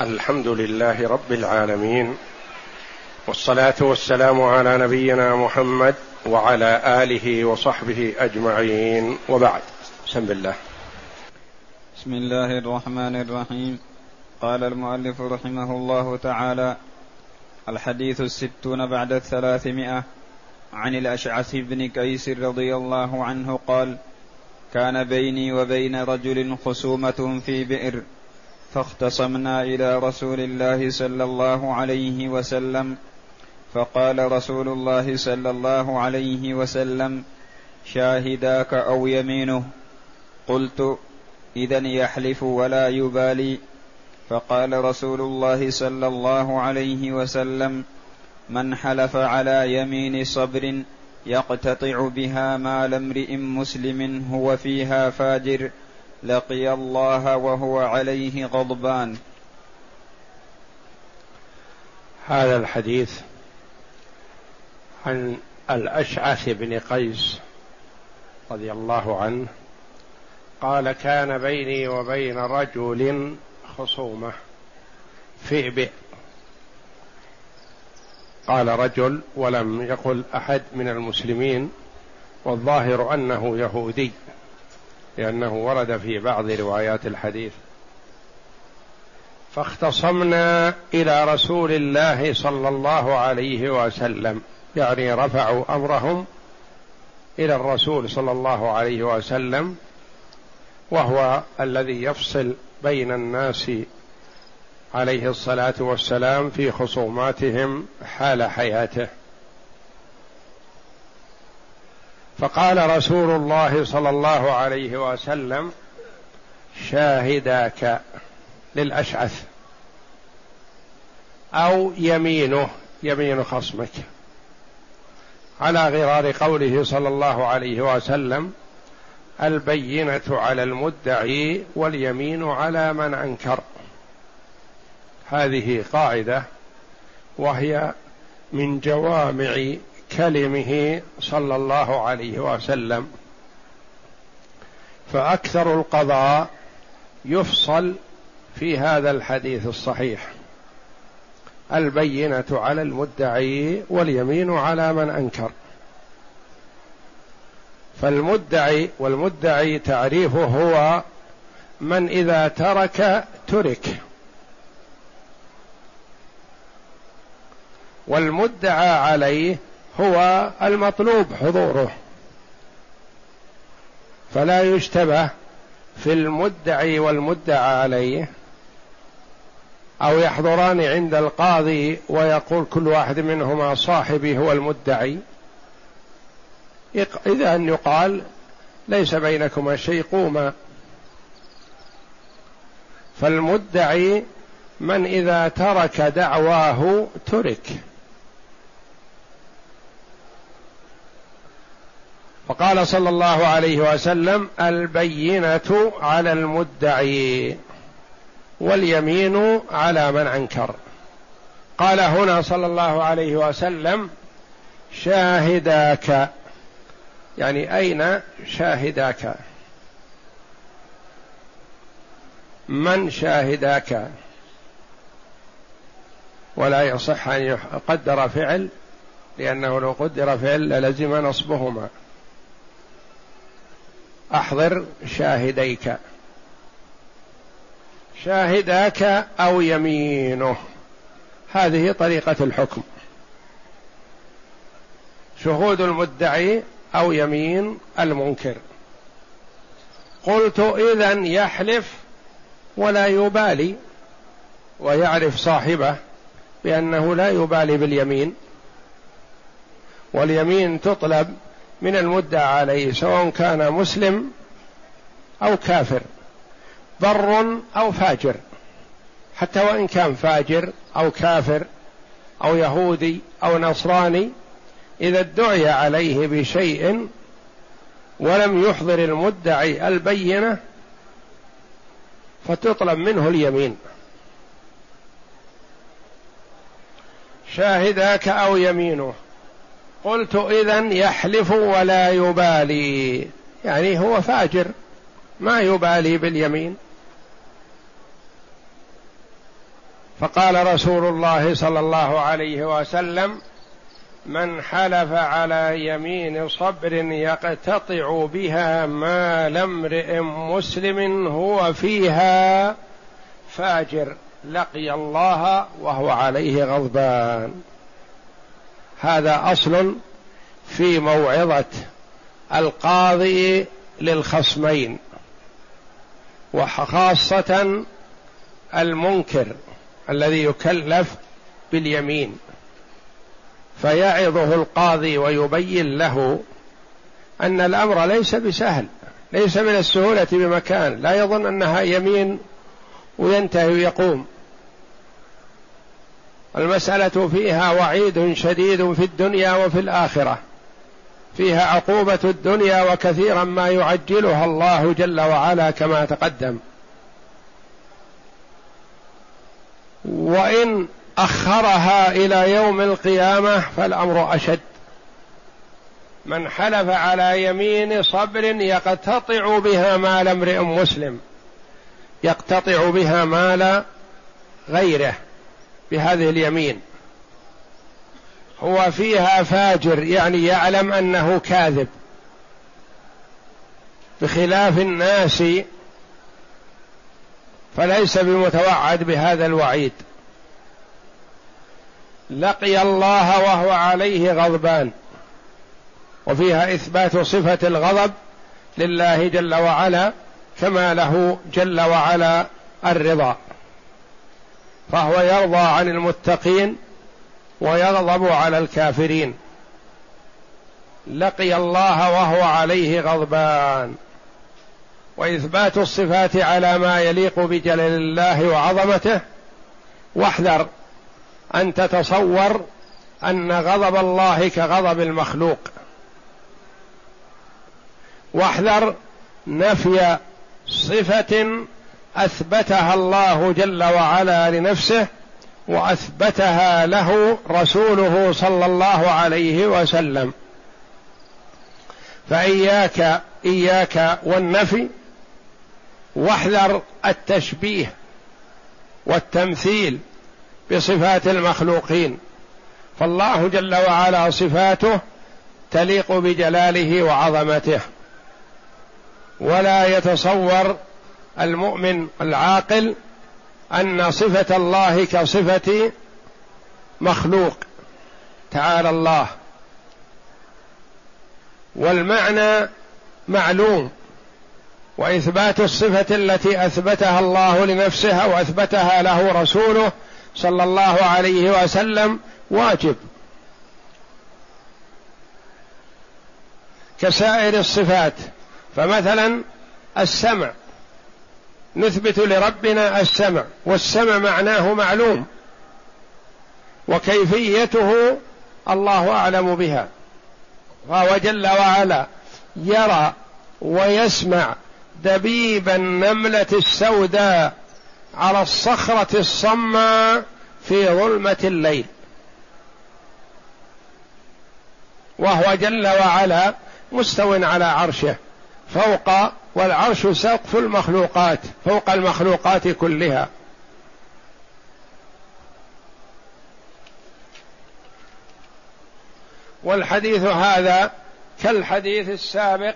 الحمد لله رب العالمين والصلاة والسلام على نبينا محمد وعلى آله وصحبه أجمعين. وبعد بسم الله. بسم الله الرحمن الرحيم. قال المؤلف رحمه الله تعالى الحديث الستون بعد الثلاثمائة عن الأشعث بن كيس رضي الله عنه قال كان بيني وبين رجل خصومة في بئر. فاختصمنا إلى رسول الله صلى الله عليه وسلم. فقال رسول الله صلى الله عليه وسلم شاهداك أو يمينه. قلت اذا يحلف ولا يبالي. فقال رسول الله صلى الله عليه وسلم من حلف على يمين صبر يقتطع بها مال امرئ مسلم هو فيها فاجر. لقي الله وهو عليه غضبان. هذا الحديث عن الأشعث بن قيس رضي الله عنه. قال كان بيني وبين رجل خصومة في بئر. قال رجل ولم يقل أحد من المسلمين والظاهر أنه يهودي. لأنه ورد في بعض روايات الحديث. فاختصمنا إلى رسول الله صلى الله عليه وسلم. يعني رفعوا أمرهم إلى الرسول صلى الله عليه وسلم وهو الذي يفصل بين الناس عليه الصلاة والسلام في خصوماتهم حال حياته. فقال رسول الله صلى الله عليه وسلم شاهداك للأشعث. أو يمينه يمين خصمك. على غرار قوله صلى الله عليه وسلم البينة على المدعي واليمين على من أنكر. هذه قاعدة وهي من جوامع كلمه صلى الله عليه وسلم. فأكثر القضاء يفصل في هذا الحديث الصحيح. البينة على المدعي واليمين على من أنكر. فالمدعي والمدعي تعريفه هو من إذا ترك ترك. والمدعى عليه هو المطلوب حضوره. فلا يشتبه في المدعي والمدعى عليه أو يحضران عند القاضي ويقول كل واحد منهما صاحبي هو المدعي. إذا يقال ليس بينكما شيء قوما. فالمدعي من إذا ترك دعواه ترك. وقال صلى الله عليه وسلم البينة على المدعي واليمين على من انكر قال هنا صلى الله عليه وسلم شاهداك. يعني أين شاهداك؟ من شاهداك؟ ولا يصح أن يقدر فعل لأنه لو قدر فعل للزم نصبهما. أحضر شاهديك. شاهداك أو يمينه. هذه طريقة الحكم. شهود المدعي أو يمين المنكر. قلت اذا يحلف ولا يبالي ويعرف صاحبه بأنه لا يبالي باليمين. واليمين تطلب من المدعى عليه سواء كان مسلم أو كافر بر أو فاجر حتى وإن كان فاجر أو كافر أو يهودي أو نصراني إذا ادعي عليه بشيء ولم يحضر المدعي البينة فتطلب منه اليمين. شاهداك أو يمينه. قلت اذا يحلف ولا يبالي. يعني هو فاجر ما يبالي باليمين. فقال رسول الله صلى الله عليه وسلم من حلف على يمين صبر يقتطع بها مال امرئ مسلم هو فيها فاجر. لقي الله وهو عليه غضبان. هذا أصل في موعظة القاضي للخصمين وخاصة المنكر الذي يكلف باليمين فيعظه القاضي ويبين له أن الأمر ليس بسهل ليس من السهولة بمكان لا يظن أنها يمين وينتهي ويقوم. المسألة فيها وعيد شديد في الدنيا وفي الآخرة. فيها عقوبة الدنيا وكثيرا ما يعجلها الله جل وعلا كما تقدم. وإن أخرها إلى يوم القيامة فالأمر أشد. من حلف على يمين صبر يقتطع بها مال امرئ مسلم. يقتطع بها مال غيره. بهذه اليمين. هو فيها فاجر يعني يعلم أنه كاذب. بخلاف الناس فليس بمتوعد بهذا الوعيد. لقي الله وهو عليه غضبان. وفيها إثبات صفة الغضب لله جل وعلا كما له جل وعلا الرضا. فهو يرضى عن المتقين ويغضب على الكافرين. لقي الله وهو عليه غضبان. وإثبات الصفات على ما يليق بجلال الله وعظمته. واحذر أن تتصور أن غضب الله كغضب المخلوق. واحذر نفي صفة أثبتها الله جل وعلا لنفسه وأثبتها له رسوله صلى الله عليه وسلم. فإياك إياك والنفي واحذر التشبيه والتمثيل بصفات المخلوقين. فالله جل وعلا صفاته تليق بجلاله وعظمته. ولا يتصور المؤمن العاقل أن صفة الله كصفة مخلوق. تعالى الله. والمعنى معلوم وإثبات الصفة التي أثبتها الله لنفسه أو اثبتها له رسوله صلى الله عليه وسلم واجب. كسائر الصفات فمثلا السمع. نثبت لربنا السمع والسمع معناه معلوم وكيفيته الله أعلم بها. فهو جل وعلا يرى ويسمع دبيب النملة السوداء على الصخرة الصماء في ظلمة الليل. وهو جل وعلا مستو على عرشه فوق والعرش سقف المخلوقات فوق المخلوقات كلها. والحديث هذا كالحديث السابق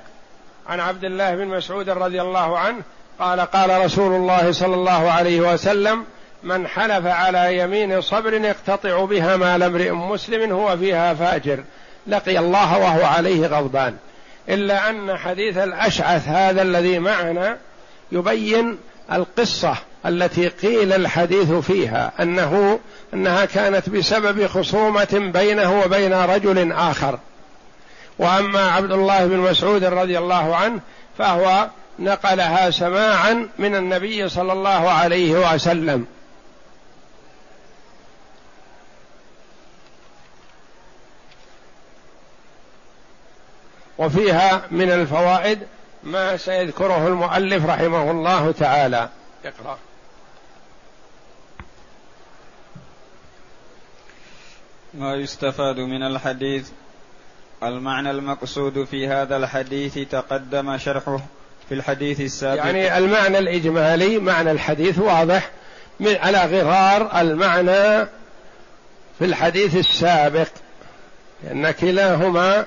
عن عبد الله بن مسعود رضي الله عنه قال قال رسول الله صلى الله عليه وسلم من حلف على يمين صبر يقتطع بها مال امرئ مسلم هو فيها فاجر. لقي الله وهو عليه غضبان. إلا أن حديث الأشعث هذا الذي معنا يبين القصة التي قيل الحديث فيها انه أنها كانت بسبب خصومة بينه وبين رجل آخر. وأما عبد الله بن مسعود رضي الله عنه فهو نقلها سماعا من النبي صلى الله عليه وسلم. وفيها من الفوائد ما سيذكره المؤلف رحمه الله تعالى. اقرأ. ما يستفاد من الحديث. المعنى المقصود في هذا الحديث تقدم شرحه في الحديث السابق. يعني المعنى الإجمالي معنى الحديث واضح. على غرار المعنى في الحديث السابق. لأن كلاهما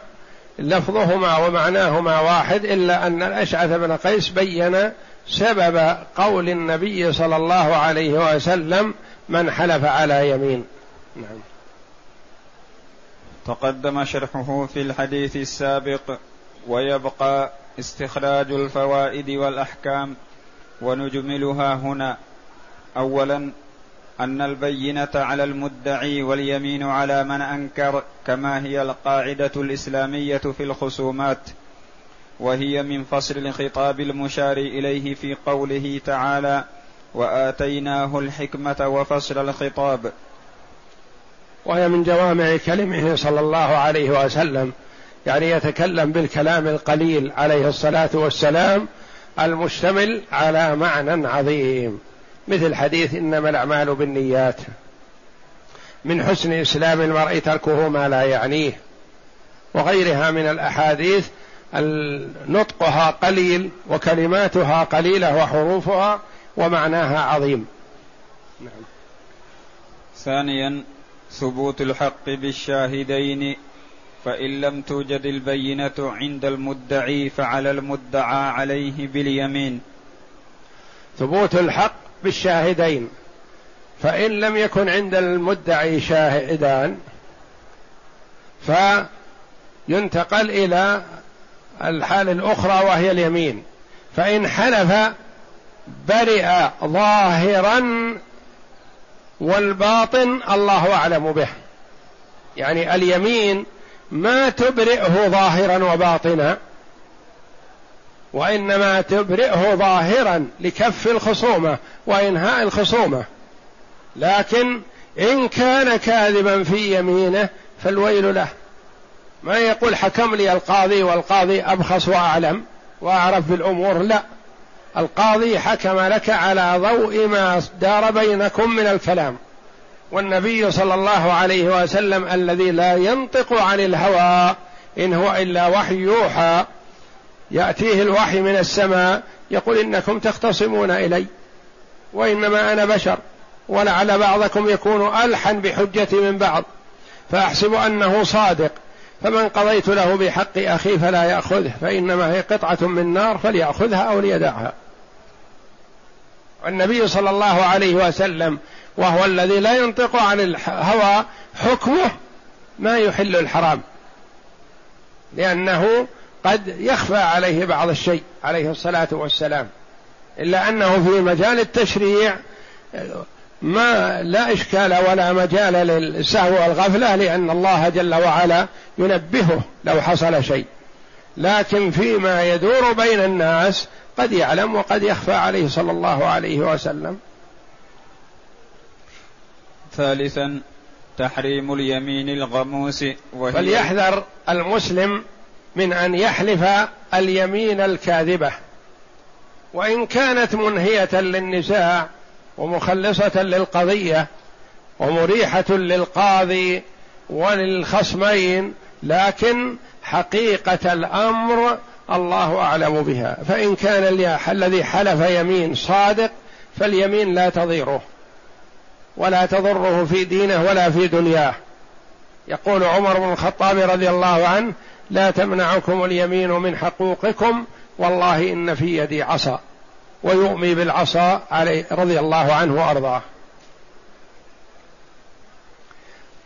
لفظهما ومعناهما واحد إلا أن الأشعث بن قيس بين سبب قول النبي صلى الله عليه وسلم من حلف على يمين. نعم. تقدم شرحه في الحديث السابق ويبقى استخراج الفوائد والأحكام ونجملها هنا. اولا أن البينة على المدعي واليمين على من أنكر كما هي القاعدة الإسلامية في الخصومات وهي من فصل الخطاب المشار إليه في قوله تعالى وآتيناه الحكمة وفصل الخطاب وهي من جوامع كلمه صلى الله عليه وسلم يعني يتكلم بالكلام القليل عليه الصلاة والسلام المشتمل على معنى عظيم. مثل حديث إنما الأعمال بالنيات. من حسن إسلام المرء تركه ما لا يعنيه. وغيرها من الأحاديث نطقها قليل وكلماتها قليلة وحروفها ومعناها عظيم. نعم. ثانيا ثبوت الحق بالشاهدين فإن لم توجد البينة عند المدعي فعلى المدعى عليه باليمين. ثبوت الحق بالشاهدين. فإن لم يكن عند المدعي شاهدان فينتقل إلى الحال الأخرى وهي اليمين. فإن حلف برئ ظاهرا والباطن الله أعلم به. يعني اليمين ما تبرئه ظاهرا وباطنا وإنما تبرئه ظاهرا لكف الخصومة وإنهاء الخصومة. لكن إن كان كاذبا في يمينه فالويل له. ما يقول حكم لي القاضي والقاضي أبخص وأعلم وأعرف بالأمور؟ لا. القاضي حكم لك على ضوء ما دار بينكم من الكلام. والنبي صلى الله عليه وسلم الذي لا ينطق عن الهوى إن هو إلا وحي يوحى يأتيه الوحي من السماء يقول إنكم تختصمون إلي وإنما أنا بشر ولعل بعضكم يكون ألحن بحجتي من بعض فأحسب أنه صادق فمن قضيت له بحق أخي فلا يأخذه فإنما هي قطعة من نار فليأخذها أو ليدعها. النبي صلى الله عليه وسلم وهو الذي لا ينطق عن الهوى حكمه ما يحل الحرام لأنه قد يخفى عليه بعض الشيء عليه الصلاة والسلام. إلا أنه في مجال التشريع ما لا إشكال ولا مجال للسهو والغفلة لأن الله جل وعلا ينبهه لو حصل شيء. لكن فيما يدور بين الناس قد يعلم وقد يخفى عليه صلى الله عليه وسلم. ثالثا تحريم اليمين الغموس وهي فليحذر المسلم من أن يحلف اليمين الكاذبة. وإن كانت منهية للنزاع ومخلصة للقضية ومريحة للقاضي وللخصمين لكن حقيقة الأمر الله أعلم بها. فإن كان الذي حلف يمين صادق فاليمين لا تضيره ولا تضره في دينه ولا في دنياه. يقول عمر بن الخطاب رضي الله عنه لا تمنعكم اليمين من حقوقكم والله إن في يدي عصا ويؤمي بالعصا عليه رضي الله عنه وأرضاه.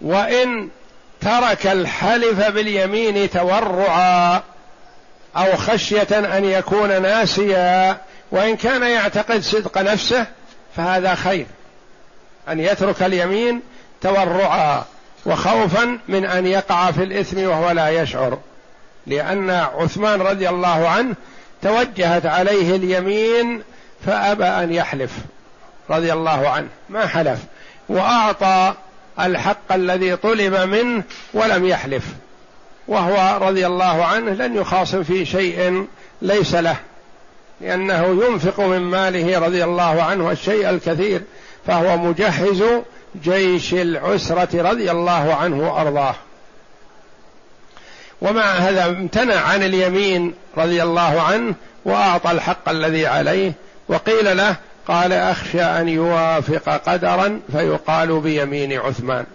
وإن ترك الحلف باليمين تورعا أو خشية أن يكون ناسيا وإن كان يعتقد صدق نفسه فهذا خير. أن يترك اليمين تورعا وخوفا من أن يقع في الإثم وهو لا يشعر. لأن عثمان رضي الله عنه توجهت عليه اليمين فأبى أن يحلف رضي الله عنه. ما حلف. وأعطى الحق الذي طلب منه ولم يحلف. وهو رضي الله عنه لن يخاصم في شيء ليس له. لأنه ينفق من ماله رضي الله عنه الشيء الكثير. فهو مجهز جيش العسرة رضي الله عنه وأرضاه. ومع هذا امتنع عن اليمين رضي الله عنه وأعطى الحق الذي عليه وقيل له قال أخشى أن يوافق قدرا فيقال بيمين عثمان.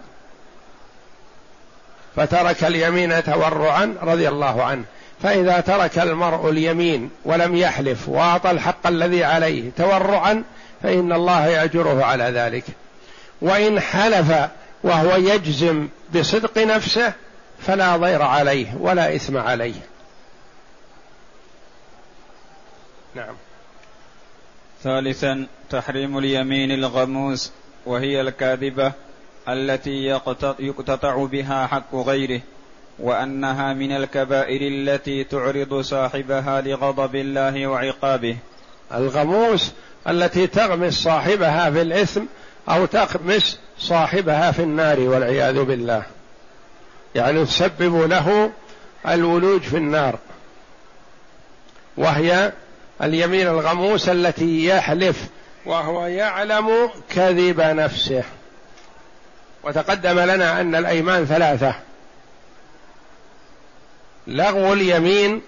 فترك اليمين تورعا رضي الله عنه. فإذا ترك المرء اليمين ولم يحلف وأعطى الحق الذي عليه تورعا فإن الله يأجره على ذلك. وإن حلف وهو يجزم بصدق نفسه فلا ضير عليه ولا إثم عليه. نعم. ثالثا تحريم اليمين الغموس وهي الكاذبة التي يقتطع بها حق غيره وأنها من الكبائر التي تعرض صاحبها لغضب الله وعقابه. الغموس التي تغمس صاحبها في الإثم أو تغمس صاحبها في النار والعياذ بالله. يعني تسبب له الولوج في النار وهي اليمين الغموس التي يحلف وهو يعلم كذب نفسه. وتقدم لنا أن الأيمان ثلاثة لغو اليمين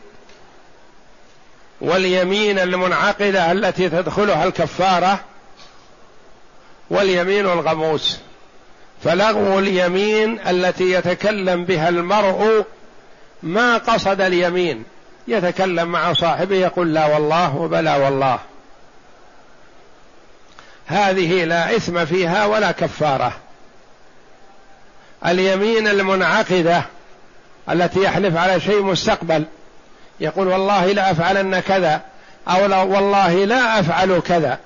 واليمين المنعقدة التي تدخلها الكفارة واليمين الغموس. فلغو اليمين التي يتكلم بها المرء ما قصد اليمين. يتكلم مع صاحبه يقول لا والله وبلا والله. هذه لا إثم فيها ولا كفارة. اليمين المنعقدة التي يحلف على شيء مستقبل. يقول والله لا أفعلن كذا أو لا والله لا أفعل كذا.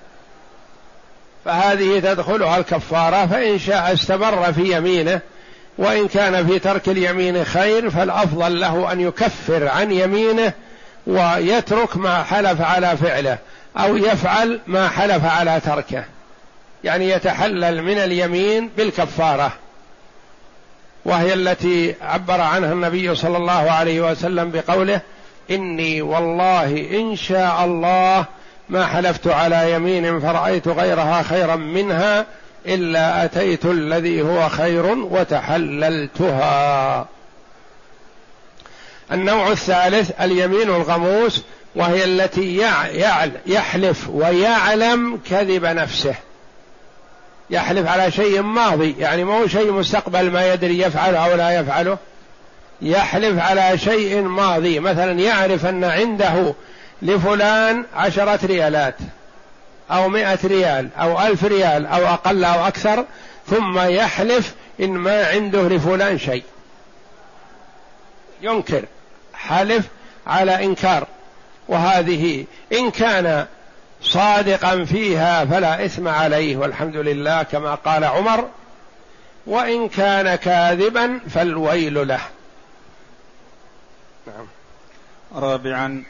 فهذه تدخلها الكفارة فإن شاء استمر في يمينه وإن كان في ترك اليمين خير فالأفضل له أن يكفر عن يمينه ويترك ما حلف على فعله أو يفعل ما حلف على تركه. يعني يتحلل من اليمين بالكفارة. وهي التي عبر عنها النبي صلى الله عليه وسلم بقوله إني والله إن شاء الله ما حلفت على يمين فرأيت غيرها خيرا منها إلا أتيت الذي هو خير وتحللتها. النوع الثالث اليمين الغموس وهي التي يحلف ويعلم كذب نفسه. يحلف على شيء ماضي يعني ما هو شيء مستقبل ما يدري يفعله أو لا يفعله. يحلف على شيء ماضي مثلا يعرف أن عنده لفلان عشرة ريالات أو مئة ريال أو ألف ريال أو أقل أو أكثر ثم يحلف إن ما عنده لفلان شيء. ينكر حلف على إنكار. وهذه إن كان صادقا فيها فلا إثم عليه والحمد لله كما قال عمر وإن كان كاذبا فالويل له. نعم. رابعا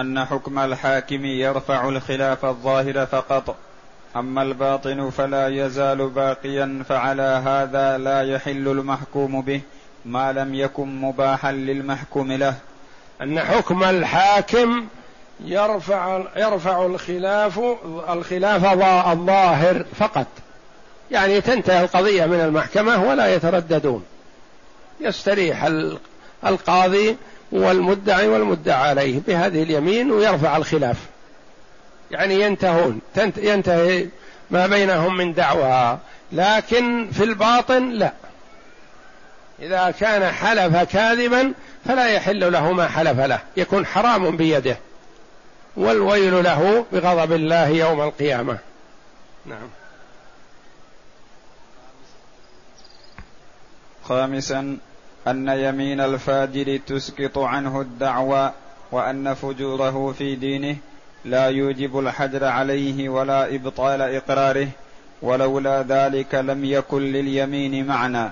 أن حكم الحاكم يرفع الخلاف الظاهر فقط. أما الباطن فلا يزال باقيا فعلى هذا لا يحل المحكوم به ما لم يكن مباحا للمحكوم له. أن حكم الحاكم يرفع يرفع الخلاف الخلاف الظاهر فقط. يعني تنتهي القضية من المحكمة ولا يترددون. يستريح القاضي والمدعي والمدعى عليه بهذه اليمين ويرفع الخلاف. يعني ينتهون ينتهي ما بينهم من دعوى لكن في الباطن لا. إذا كان حلف كاذبا فلا يحل له ما حلف له يكون حرام بيده. والويل له بغضب الله يوم القيامة. نعم. خامسا أن يمين الفاجر تسقط عنه الدعوى وأن فجوره في دينه لا يوجب الحجر عليه ولا إبطال إقراره ولولا ذلك لم يكن لليمين معنى.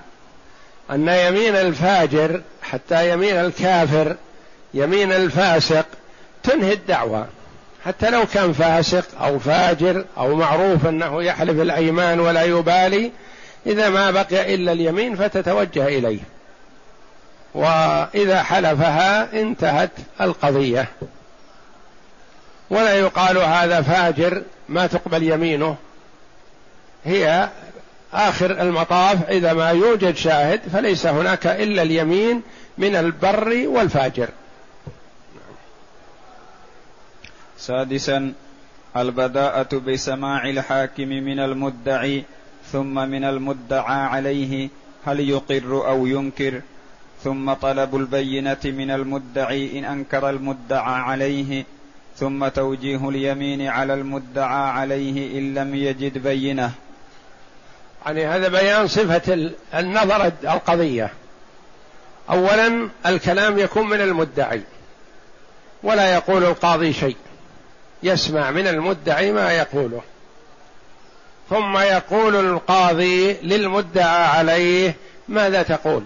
أن يمين الفاجر حتى يمين الكافر يمين الفاسق تنهي الدعوى. حتى لو كان فاسق أو فاجر أو معروف أنه يحلف الأيمان ولا يبالي إذا ما بقي إلا اليمين فتتوجه إليه. وإذا حلفها انتهت القضية. ولا يقال هذا فاجر ما تقبل يمينه. هي آخر المطاف إذا ما يوجد شاهد فليس هناك إلا اليمين من البر والفاجر. سادسا البداءة بسماع الحاكم من المدعي ثم من المدعى عليه هل يقر أو ينكر؟ ثم طلب البينة من المدعي إن أنكر المدعى عليه ثم توجيه اليمين على المدعى عليه إن لم يجد بينة. يعني هذا بيان صفة النظر القضية. أولا الكلام يكون من المدعي ولا يقول القاضي شيء. يسمع من المدعي ما يقوله. ثم يقول القاضي للمدعى عليه ماذا تقول؟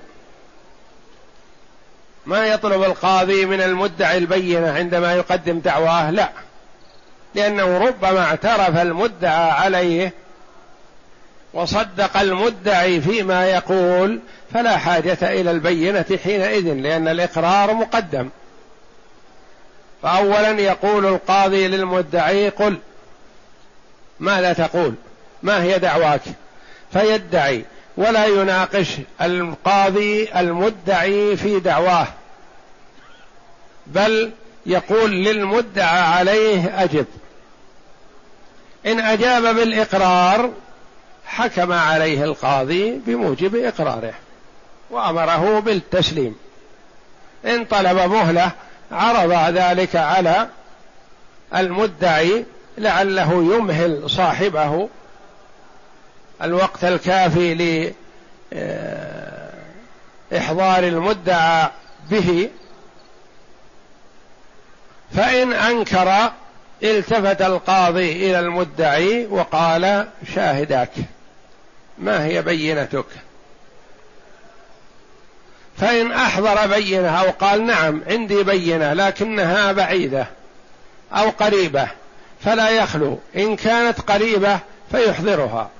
ما يطلب القاضي من المدعي البينة عندما يقدم دعواه؟ لا. لأنه ربما اعترف المدعى عليه وصدق المدعي فيما يقول فلا حاجة إلى البينة حينئذ لأن الإقرار مقدم. فاولا يقول القاضي للمدعي قل ماذا تقول؟ ما هي دعواك؟ فيدعي ولا يناقش القاضي المدعي في دعواه. بل يقول للمدعى عليه أجب. إن أجاب بالإقرار حكم عليه القاضي بموجب إقراره وأمره بالتسليم. إن طلب مهلة عرض ذلك على المدعي لعله يمهل صاحبه الوقت الكافي لإحضار المدعى به فإن أنكر التفت القاضي إلى المدعي وقال شاهداك ما هي بينتك؟ فإن أحضر بينة أو قال نعم عندي بينة لكنها بعيدة أو قريبة فلا يخلو إن كانت قريبة فيحضرها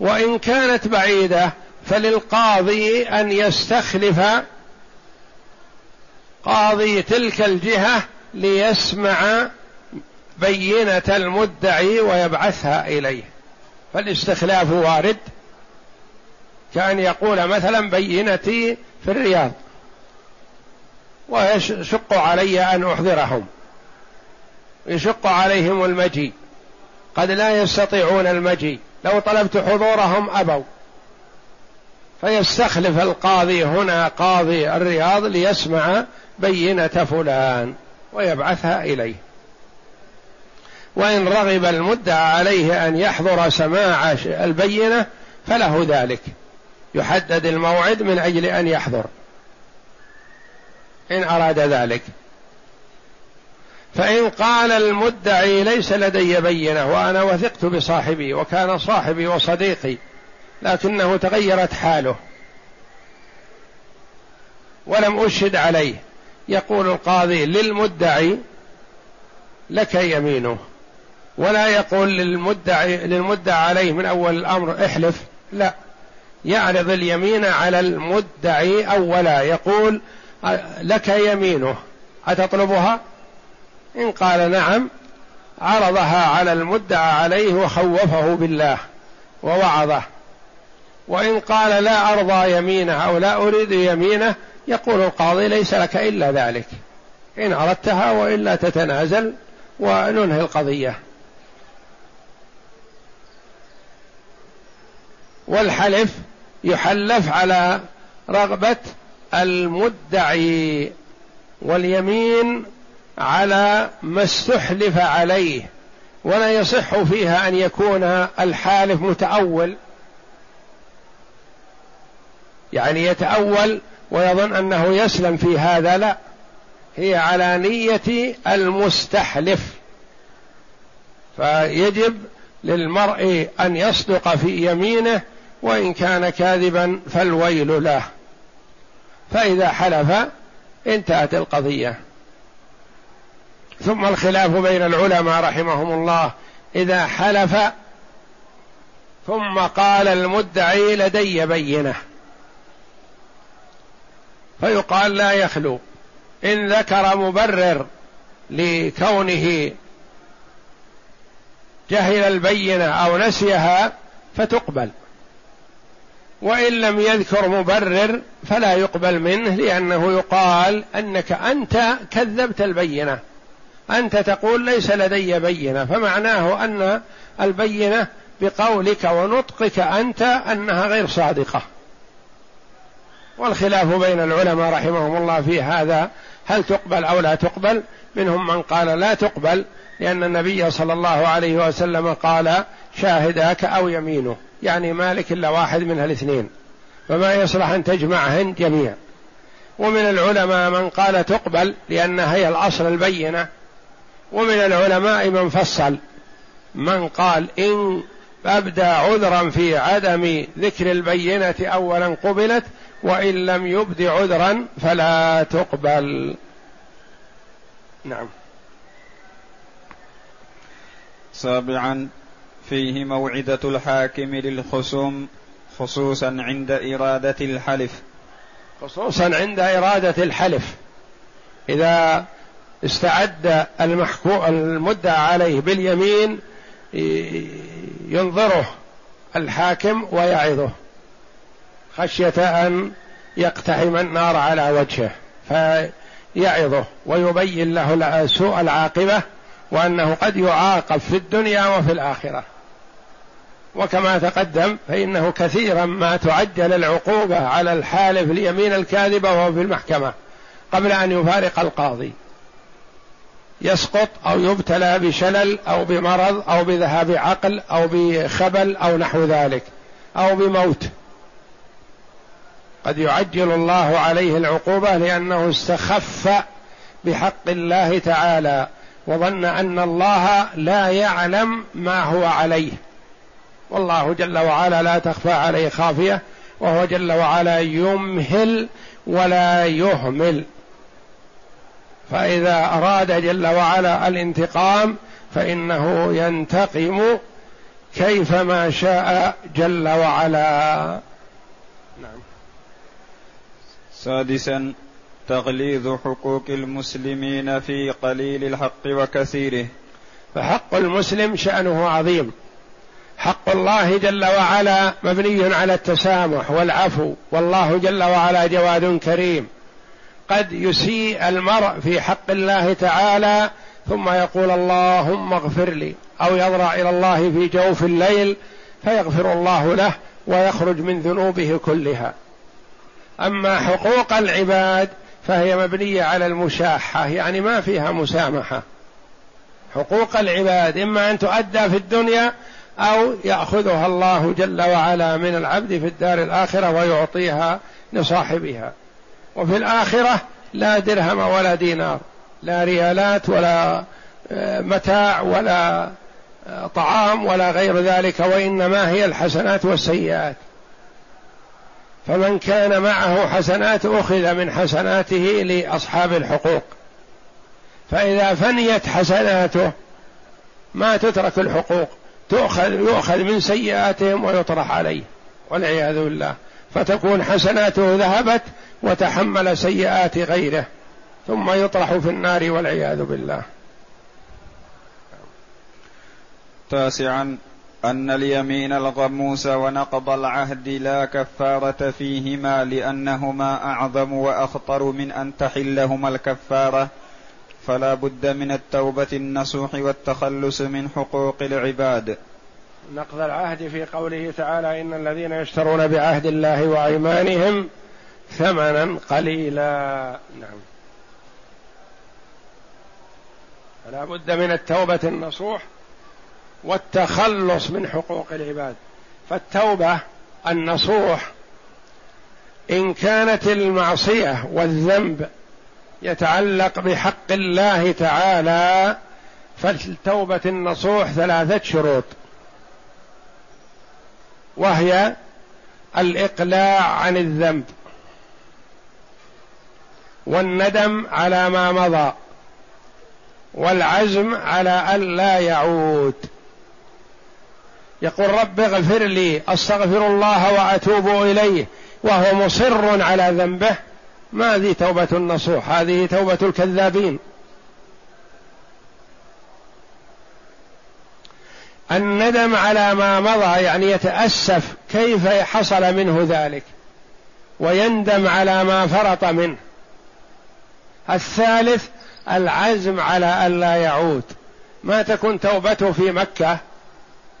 وإن كانت بعيدة فللقاضي أن يستخلف قاضي تلك الجهة ليسمع بينة المدعي ويبعثها إليه. فالاستخلاف وارد. كأن يقول مثلا بينتي في الرياض. ويشق علي أن أحضرهم. يشق عليهم المجيء. قد لا يستطيعون المجيء. لو طلبت حضورهم أبوا. فيستخلف القاضي هنا قاضي الرياض ليسمع بينة فلان. ويبعثها إليه. وإن رغب المدعى عليه أن يحضر سماع البينة فله ذلك. يحدد الموعد من أجل أن يحضر. إن أراد ذلك. فإن قال المدعي ليس لدي بينة وأنا وثقت بصاحبي وكان صاحبي وصديقي لكنه تغيرت حاله. ولم أشهد عليه. يقول القاضي للمدعي لك يمينه ولا يقول للمدعي للمدعى عليه من أول الأمر احلف لا يعرض اليمين على المدعي أولا يقول لك يمينه أتطلبها؟ إن قال نعم عرضها على المدعى عليه وخوفه بالله ووعظه وإن قال لا أرضى يمينه أو لا أريد يمينه يقول القاضي ليس لك إلا ذلك. إن أردتها وإلا تتنازل وننهي القضية. والحلف يحلف على رغبة المدعي واليمين على ما استحلف عليه ولا يصح فيها أن يكون الحالف متأول. يعني يتأول ويظن أنه يسلم في هذا لا. هي على نية المستحلف. فيجب للمرء أن يصدق في يمينه وإن كان كاذبا فالويل له. فإذا حلف انتهت القضية. ثم الخلاف بين العلماء رحمهم الله. إذا حلف ثم قال المدعي لدي بينة. فيقال لا يخلو. إن ذكر مبرر لكونه جهل البينة أو نسيها فتقبل. وإن لم يذكر مبرر فلا يقبل منه لأنه يقال أنك أنت كذبت البينة. أنت تقول ليس لدي بينة فمعناه أن البينة بقولك ونطقك أنت أنها غير صادقة. والخلاف بين العلماء رحمهم الله في هذا. هل تقبل أو لا تقبل؟ منهم من قال لا تقبل لأن النبي صلى الله عليه وسلم قال شاهداك أو يمينه يعني مالك إلا واحد من الاثنين. فما يصلح أن تجمعهن جميع ومن العلماء من قال تقبل لأنها هي الأصل البينة. ومن العلماء من فصل. من قال إن أبدى عذرا في عدم ذكر البينة أولا قبلت وإن لم يبد عذرا فلا تقبل. نعم. سابعا فيه موعدة الحاكم للخصوم خصوصا عند إرادة الحلف. خصوصا عند إرادة الحلف. إذا استعد المحكو المدعى عليه باليمين ينظره الحاكم ويعظه. خشية أن يقتحم النار على وجهه فيعظه ويبين له سوء العاقبة وأنه قد يعاقب في الدنيا وفي الآخرة. وكما تقدم فإنه كثيرا ما تعجل العقوبة على الحالف اليمين الكاذبة وهو في المحكمة قبل أن يفارق القاضي. يسقط أو يبتلى بشلل أو بمرض أو بذهاب عقل أو بخبل أو نحو ذلك أو بموت. قد يعجل الله عليه العقوبة لأنه استخف بحق الله تعالى وظن أن الله لا يعلم ما هو عليه. والله جل وعلا لا تخفى عليه خافية وهو جل وعلا يمهل ولا يهمل. فإذا أراد جل وعلا الانتقام فإنه ينتقم كيفما شاء جل وعلا نعم سادسا تغليظ حقوق المسلمين في قليل الحق وكثيره. فحق المسلم شأنه عظيم. حق الله جل وعلا مبني على التسامح والعفو والله جل وعلا جواد كريم. قد يسيء المرء في حق الله تعالى ثم يقول اللهم اغفر لي أو يضرع إلى الله في جوف الليل فيغفر الله له ويخرج من ذنوبه كلها. أما حقوق العباد فهي مبنية على المشاحة يعني ما فيها مسامحة. حقوق العباد إما أن تؤدى في الدنيا أو يأخذها الله جل وعلا من العبد في الدار الآخرة ويعطيها لصاحبها. وفي الآخرة لا درهم ولا دينار لا ريالات ولا آه، متاع ولا آه، طعام ولا غير ذلك وإنما هي الحسنات والسيئات. فمن كان معه حسنات أخذ من حسناته لأصحاب الحقوق. فإذا فنيت حسناته ما تترك الحقوق تؤخذ يؤخذ من سيئاتهم ويطرح عليه والعياذ بالله. فتكون حسناته ذهبت وتحمل سيئات غيره ثم يطرح في النار والعياذ بالله. تاسعا. أن اليمين الغموس ونقض العهد لا كفارة فيهما لأنهما أعظم وأخطر من أن تحلهما الكفارة. فلا بد من التوبة النصوح والتخلص من حقوق العباد. نقض العهد في قوله تعالى إن الذين يشترون بعهد الله وأيمانهم ثمنا قليلا. نعم. فلا بد من التوبة النصوح والتخلص من حقوق العباد. فالتوبة النصوح إن كانت المعصية والذنب يتعلق بحق الله تعالى فالتوبة النصوح ثلاثة شروط. وهي الإقلاع عن الذنب والندم على ما مضى والعزم على ألا يعود. يقول رب اغفر لي أستغفر الله وأتوب إليه وهو مصر على ذنبه. ما هذه توبة النصوح هذه توبة الكذابين. الندم على ما مضى يعني يتأسف كيف حصل منه ذلك ويندم على ما فرط منه. الثالث العزم على ألا يعود. ما تكون توبته في مكة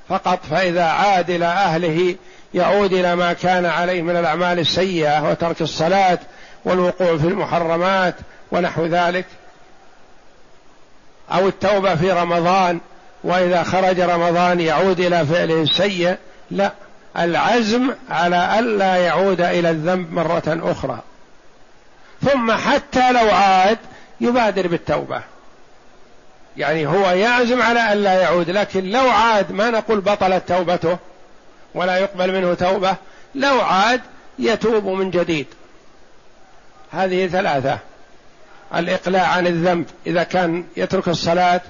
فقط فإذا عاد إلى أهله يعود إلى ما كان عليه من الأعمال السيئة وترك الصلاة والوقوع في المحرمات ونحو ذلك أو التوبة في رمضان وإذا خرج رمضان يعود إلى فعله السيء لا العزم على ألا يعود إلى الذنب مرة أخرى. ثم حتى لو عاد يبادر بالتوبة. يعني هو يعزم على ألا يعود لكن لو عاد ما نقول بطلت توبته ولا يقبل منه توبة لو عاد يتوب من جديد. هذه ثلاثة. الإقلاع عن الذنب إذا كان يترك الصلاة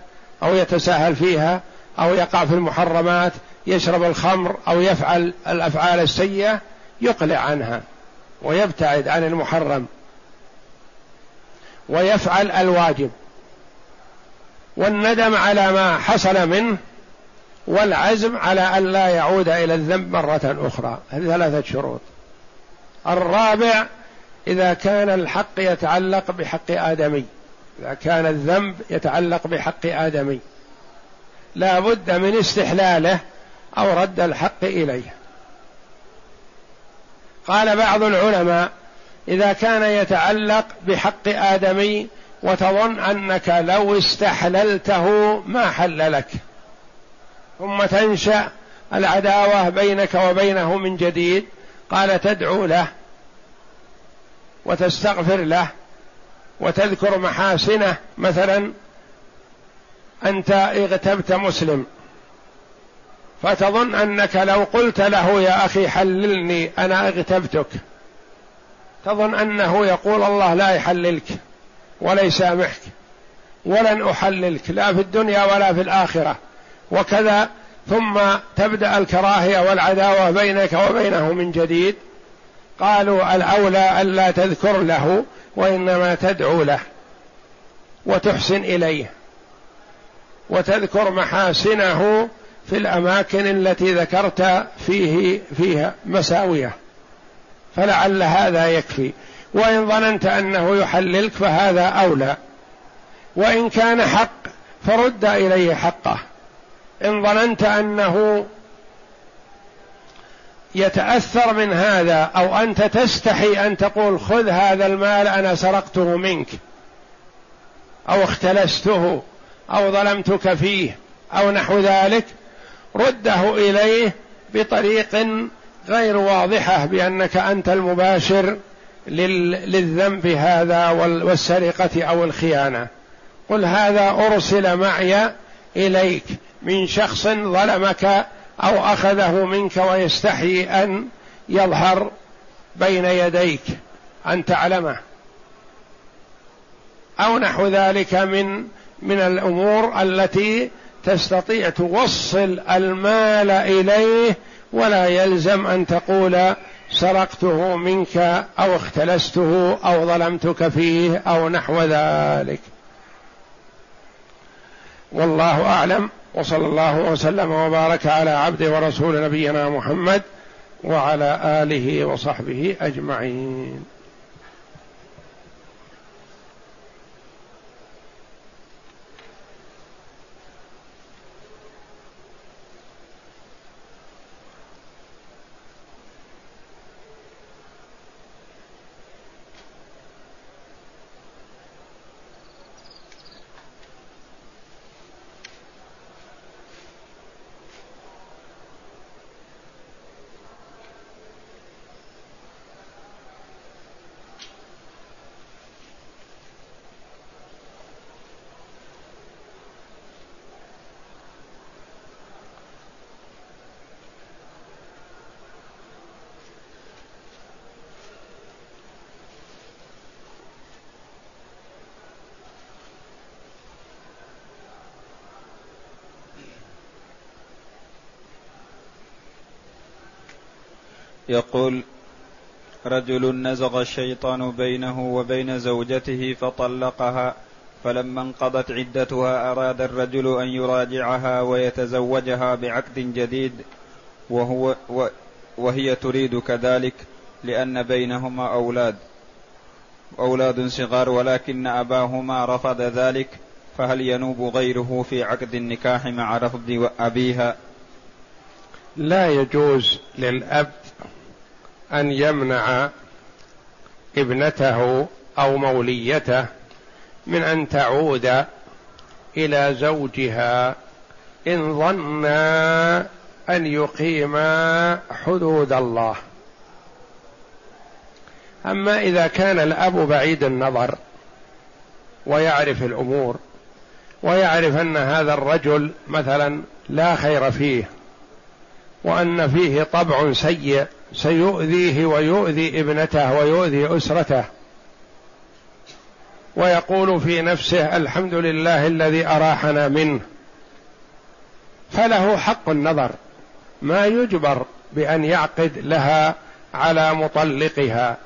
أو يتساهل فيها أو يقع في المحرمات يشرب الخمر أو يفعل الأفعال السيئة يقلع عنها ويبتعد عن المحرم ويفعل الواجب. والندم على ما حصل منه والعزم على أن لا يعود إلى الذنب مرة أخرى. هذه ثلاثة شروط. الرابع إذا كان الحق يتعلق بحق آدمي. إذا كان الذنب يتعلق بحق آدمي. لا بد من استحلاله أو رد الحق إليه. قال بعض العلماء إذا كان يتعلق بحق آدمي وتظن أنك لو استحللته ما حل لك. ثم تنشأ العداوة بينك وبينه من جديد. قال تدعو له وتستغفر له وتذكر محاسنه. مثلا أنت اغتبت مسلم فتظن أنك لو قلت له يا أخي حللني أنا اغتبتك. تظن أنه يقول الله لا يحللك. ولا يسامحك ولن أحللك لا في الدنيا ولا في الآخرة. وكذا ثم تبدأ الكراهية والعداوة بينك وبينه من جديد. قالوا الأولى الا تذكر له وإنما تدعو له وتحسن إليه. وتذكر محاسنه في الأماكن التي ذكرت فيه فيها مساوية. فلعل هذا يكفي. وإن ظننت أنه يحللك فهذا أولى. وإن كان حق فرد إليه حقه. إن ظننت أنه يتأثر من هذا أو أنت تستحي أن تقول خذ هذا المال أنا سرقته منك. أو اختلسته أو ظلمتك فيه أو نحو ذلك. رده إليه بطريق غير واضحة بأنك أنت المباشر للذنب هذا والسرقة أو الخيانة. قل هذا أرسل معي إليك من شخص ظلمك أو أخذه منك ويستحيي أن يظهر بين يديك. أن تعلمه. أو نحو ذلك من من الأمور التي تستطيع توصل المال إليه ولا يلزم أن تقول سرقته منك أو اختلسته أو ظلمتك فيه أو نحو ذلك. والله أعلم. وصلى الله وسلم وبارك على عبد ورسول نبينا محمد وعلى آله وصحبه أجمعين. يقول رجل نزغ الشيطان بينه وبين زوجته فطلقها فلما انقضت عدتها أراد الرجل أن يراجعها ويتزوجها بعقد جديد وهو وهي تريد كذلك لأن بينهما أولاد. أولاد صغار ولكن أباهما رفض ذلك فهل ينوب غيره في عقد النكاح مع رفض أبيها؟ لا يجوز للأب أن يمنع ابنته أو موليته من أن تعود إلى زوجها إن ظنا أن يقيما حدود الله. أما إذا كان الأب بعيد النظر ويعرف الأمور ويعرف أن هذا الرجل مثلا لا خير فيه وأن فيه طبع سيء سيؤذيه ويؤذي ابنته ويؤذي أسرته. ويقول في نفسه الحمد لله الذي أراحنا منه. فله حق النظر. ما يجبر بأن يعقد لها على مطلقها.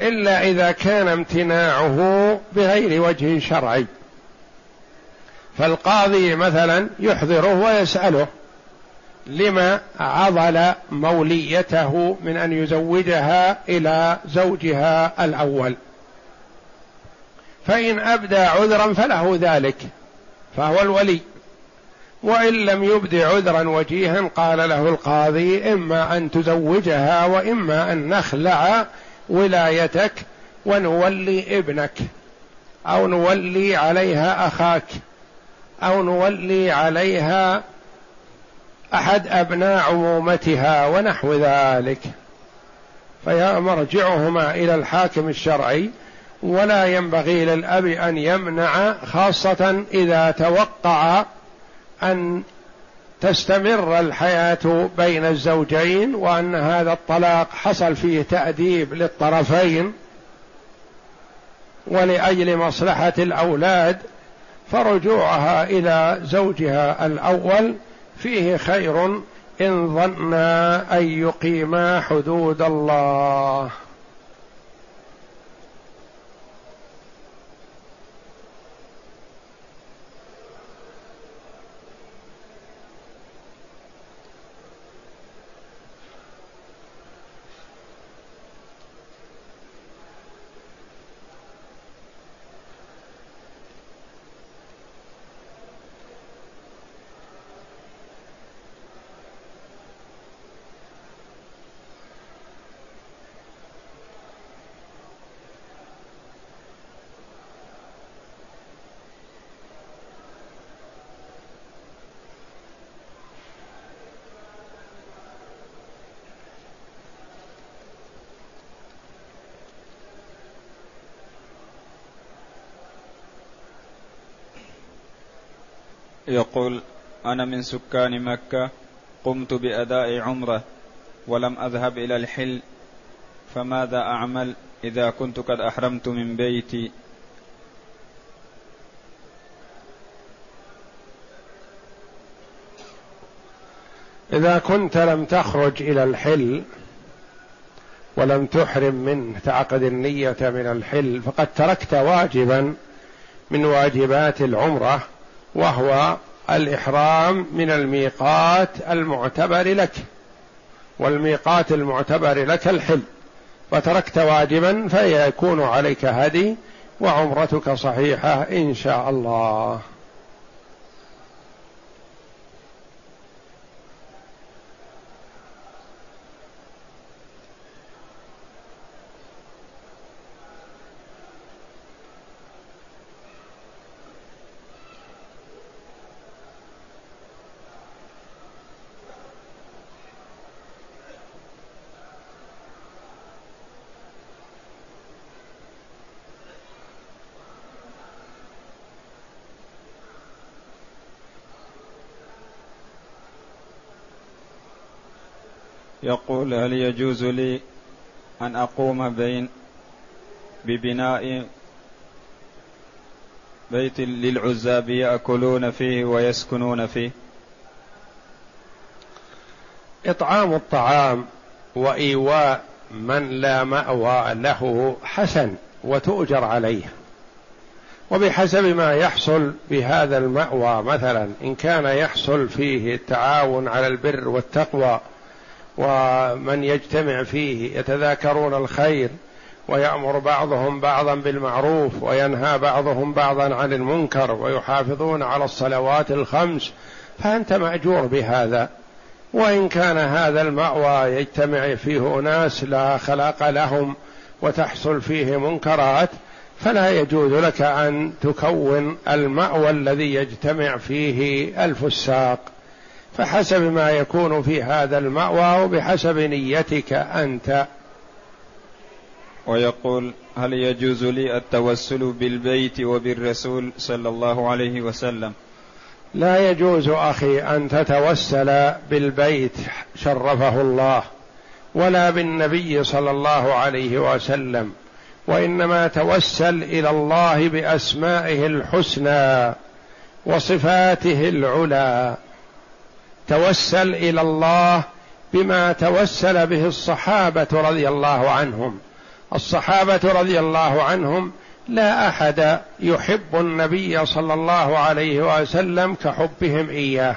إلا إذا كان امتناعه بغير وجه شرعي. فالقاضي مثلا يحضره ويسأله. لما عضل موليته من أن يزوجها إلى زوجها الأول. فإن أبدى عذرا فله ذلك فهو الولي. وإن لم يبد عذرا وجيها قال له القاضي إما أن تزوجها وإما أن نخلع ولايتك ونولي ابنك أو نولي عليها أخاك أو نولي عليها أحد أبناء عمومتها ونحو ذلك. فمرجعهما إلى الحاكم الشرعي ولا ينبغي للأب أن يمنع خاصة إذا توقع أن تستمر الحياة بين الزوجين وأن هذا الطلاق حصل فيه تأديب للطرفين ولأجل مصلحة الأولاد فرجوعها إلى زوجها الأول فيه خير إن ظنا أن يقيما حدود الله. يقول أنا من سكان مكة قمت بأداء عمرة ولم أذهب إلى الحل فماذا أعمل إذا كنت قد أحرمت من بيتي؟ إذا كنت لم تخرج إلى الحل ولم تحرم منه تعقد النية من الحل فقد تركت واجبا من واجبات العمرة وهو الإحرام من الميقات المعتبر لك والميقات المعتبر لك الحل. فتركت واجبا فيكون عليك هدي وعمرتك صحيحة إن شاء الله. يقول هل يجوز لي أن أقوم بين ببناء بيت للعزاب يأكلون فيه ويسكنون فيه؟ إطعام الطعام وإيواء من لا مأوى له حسن وتؤجر عليه. وبحسب ما يحصل بهذا المأوى مثلا إن كان يحصل فيه التعاون على البر والتقوى ومن يجتمع فيه يتذاكرون الخير ويأمر بعضهم بعضا بالمعروف وينهى بعضهم بعضا عن المنكر ويحافظون على الصلوات الخمس فأنت مأجور بهذا. وإن كان هذا المأوى يجتمع فيه أناس لا خلاق لهم وتحصل فيه منكرات فلا يجوز لك أن تكون المأوى الذي يجتمع فيه الفساق. فحسب ما يكون في هذا المأوى وبحسب نيتك أنت. ويقول هل يجوز لي التوسل بالبيت وبالرسول صلى الله عليه وسلم؟ لا يجوز أخي أن تتوسل بالبيت شرفه الله ولا بالنبي صلى الله عليه وسلم وإنما توسل إلى الله بأسمائه الحسنى وصفاته العلى. توسل إلى الله بما توسل به الصحابة رضي الله عنهم. الصحابة رضي الله عنهم لا أحد يحب النبي صلى الله عليه وسلم كحبهم إياه.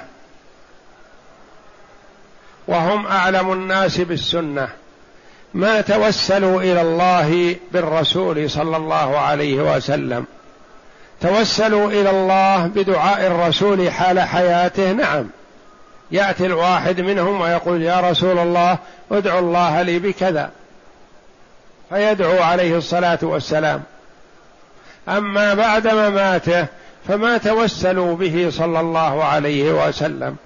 وهم أعلم الناس بالسنة. ما توسلوا إلى الله بالرسول صلى الله عليه وسلم. توسلوا إلى الله بدعاء الرسول حال حياته نعم. يأتي الواحد منهم ويقول يا رسول الله ادعو الله لي بكذا. فيدعو عليه الصلاة والسلام. أما بعد مماته فما توسلوا به صلى الله عليه وسلم.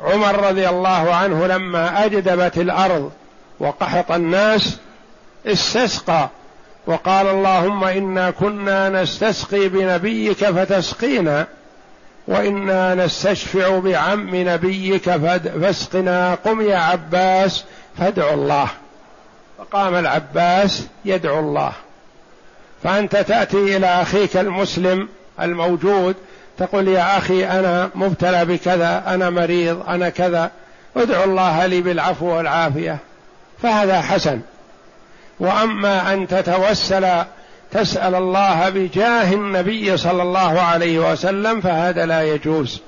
عمر رضي الله عنه لما أجدبت الأرض وقحط الناس استسقى وقال اللهم إنا كنا نستسقي بنبيك فتسقينا. وإنا نستشفع بعم نبيك فاسقنا قم يا عباس فادعوا الله. فقام العباس يدعو الله. فأنت تأتي إلى أخيك المسلم الموجود تقول يا أخي أنا مبتلى بكذا أنا مريض أنا كذا ادعو الله لي بالعفو والعافية. فهذا حسن. وأما أن تتوسل تسأل الله بجاه النبي صلى الله عليه وسلم فهذا لا يجوز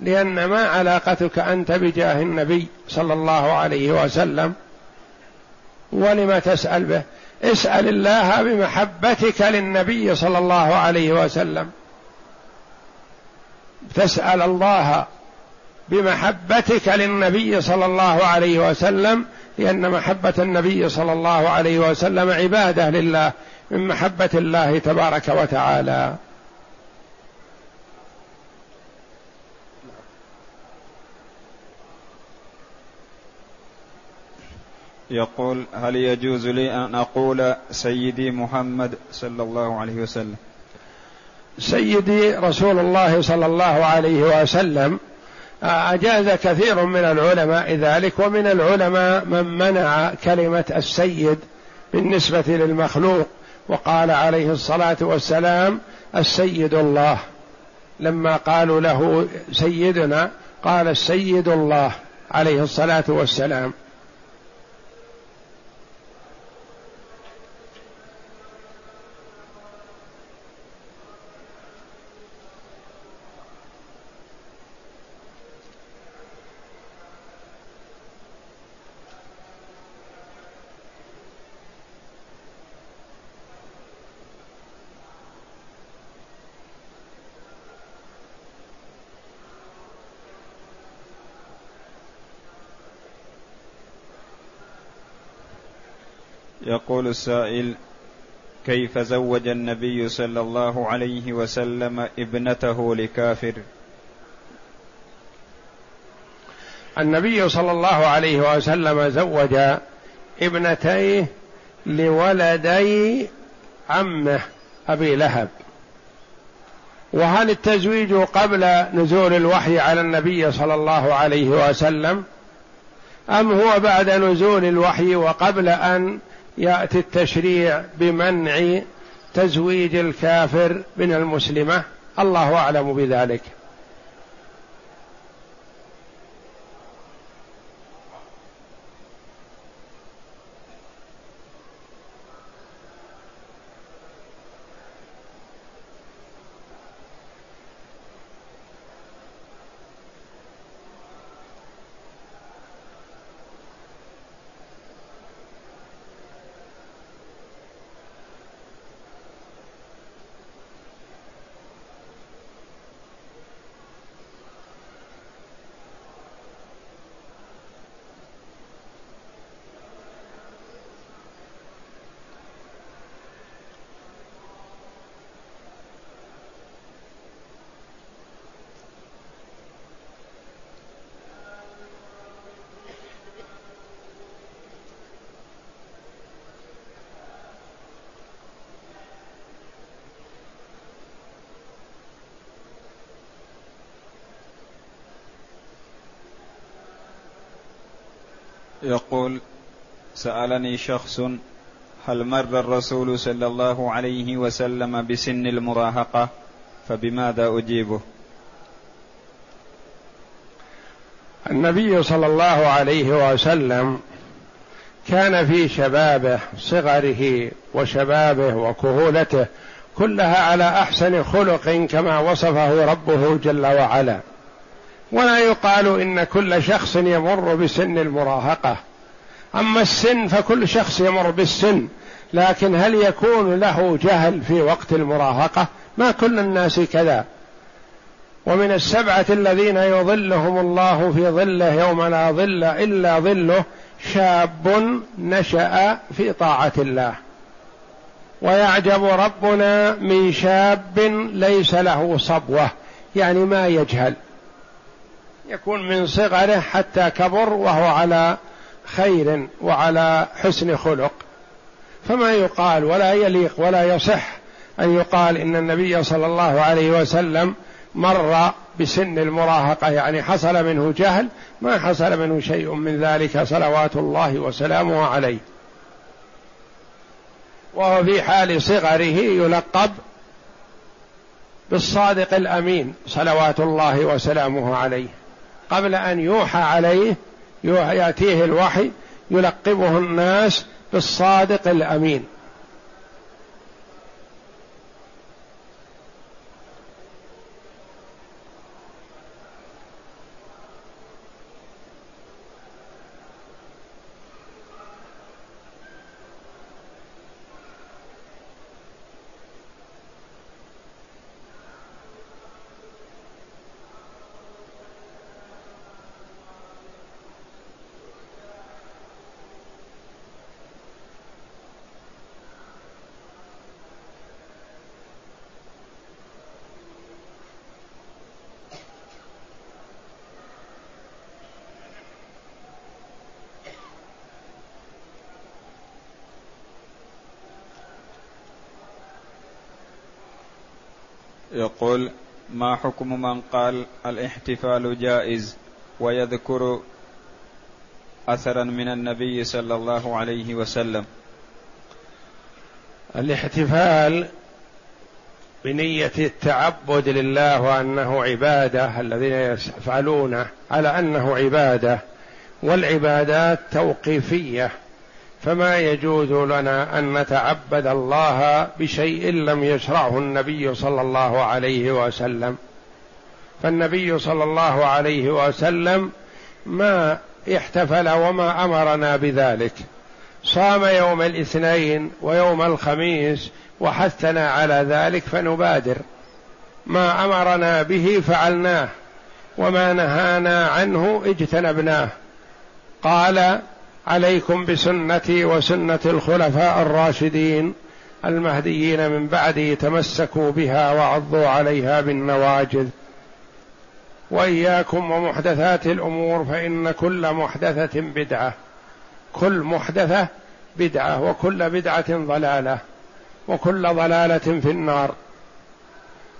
لأن ما علاقتك أنت بجاه النبي صلى الله عليه وسلم؟ ولم تسأل به؟ اسأل الله بمحبتك للنبي صلى الله عليه وسلم. تسأل الله بمحبتك للنبي صلى الله عليه وسلم لأن محبة النبي صلى الله عليه وسلم عبادة لله. من محبة الله تبارك وتعالى. يقول هل يجوز لي أن أقول سيدي محمد صلى الله عليه وسلم؟ سيدي رسول الله صلى الله عليه وسلم أجاز كثير من العلماء ذلك ومن العلماء من منع كلمة السيد بالنسبة للمخلوق. وقال عليه الصلاة والسلام السيد الله. لما قالوا له سيدنا قال السيد الله عليه الصلاة والسلام. يقول السائل كيف زوج النبي صلى الله عليه وسلم ابنته لكافر؟ النبي صلى الله عليه وسلم زوج ابنتيه لولدي عمه أبي لهب. وهل التزويج قبل نزول الوحي على النبي صلى الله عليه وسلم أم هو بعد نزول الوحي وقبل أن يأتي التشريع بمنع تزويج الكافر من المسلمة. الله أعلم بذلك. سألني شخص هل مر الرسول صلى الله عليه وسلم بسن المراهقة؟ فبماذا أجيبه؟ النبي صلى الله عليه وسلم كان في شبابه صغره وشبابه وكهولته كلها على أحسن خلق كما وصفه ربه جل وعلا. ولا يقال إن كل شخص يمر بسن المراهقة. أما السن فكل شخص يمر بالسن لكن هل يكون له جهل في وقت المراهقة؟ ما كل الناس كذا. ومن السبعة الذين يظلهم الله في ظله يوم لا ظل إلا ظله شاب نشأ في طاعة الله. ويعجب ربنا من شاب ليس له صبوة يعني ما يجهل. يكون من صغره حتى كبر وهو على خير وعلى حسن خلق. فما يقال ولا يليق ولا يصح أن يقال إن النبي صلى الله عليه وسلم مر بسن المراهقة يعني حصل منه جهل ما حصل منه شيء من ذلك صلوات الله وسلامه عليه. وهو في حال صغره يلقب بالصادق الأمين صلوات الله وسلامه عليه. قبل أن يوحى عليه يأتيه الوحي يلقبه الناس بالصادق الأمين. يقول ما حكم من قال الاحتفال جائز ويذكر أثرا من النبي صلى الله عليه وسلم؟ الاحتفال بنية التعبد لله وأنه عبادة الذين يفعلونه على أنه عبادة والعبادات توقيفية. فما يجوز لنا أن نتعبد الله بشيء لم يشرعه النبي صلى الله عليه وسلم. فالنبي صلى الله عليه وسلم ما احتفل وما أمرنا بذلك. صام يوم الاثنين ويوم الخميس وحثنا على ذلك فنبادر. ما أمرنا به فعلناه وما نهانا عنه اجتنبناه. قال عليكم بسنتي وسنة الخلفاء الراشدين المهديين من بعدي تمسكوا بها وعضوا عليها بالنواجذ. وإياكم ومحدثات الأمور فإن كل محدثة بدعة. كل محدثة بدعة وكل بدعة ضلالة وكل ضلالة في النار.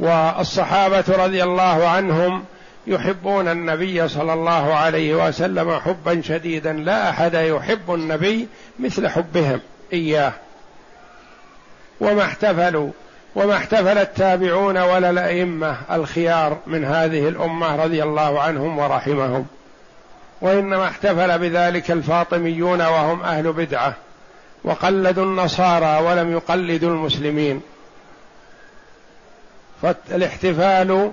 والصحابة رضي الله عنهم يحبون النبي صلى الله عليه وسلم حبا شديدا لا أحد يحب النبي مثل حبهم إياه. وما احتفلوا وما احتفل التابعون ولا الأئمة الخيار من هذه الأمة رضي الله عنهم ورحمهم. وإنما احتفل بذلك الفاطميون وهم أهل بدعة وقلدوا النصارى ولم يقلدوا المسلمين. فالاحتفال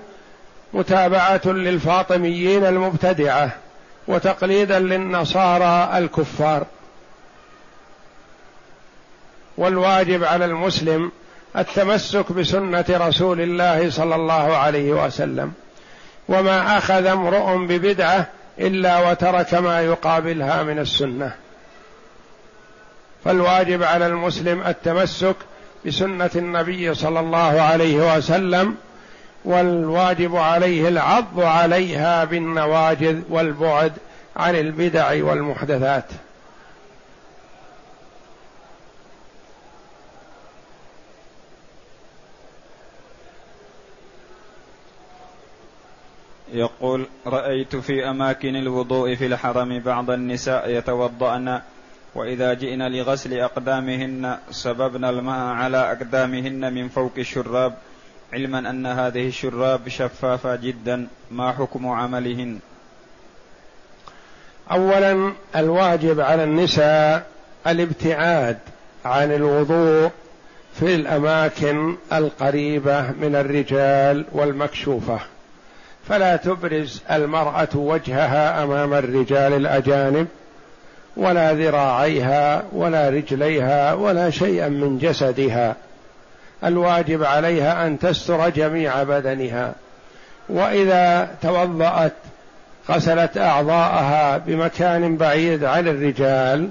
متابعة للفاطميين المبتدعة وتقليدا للنصارى الكفار. والواجب على المسلم التمسك بسنة رسول الله صلى الله عليه وسلم وما أخذ امرؤ ببدعة إلا وترك ما يقابلها من السنة. فالواجب على المسلم التمسك بسنة النبي صلى الله عليه وسلم والواجب عليه العض عليها بالنواجذ والبعد عن البدع والمحدثات. يقول رأيت في أماكن الوضوء في الحرم بعض النساء يتوضأن وإذا جئن لغسل أقدامهن سببن الماء على أقدامهن من فوق الشراب علما أن هذه الشراب شفافة جدا ما حكم عملهن؟ اولا الواجب على النساء الابتعاد عن الوضوء في الأماكن القريبة من الرجال والمكشوفة. فلا تبرز المرأة وجهها أمام الرجال الأجانب ولا ذراعيها ولا رجليها ولا شيئا من جسدها. الواجب عليها أن تستر جميع بدنها. وإذا توضأت غسلت أعضاءها بمكان بعيد عن الرجال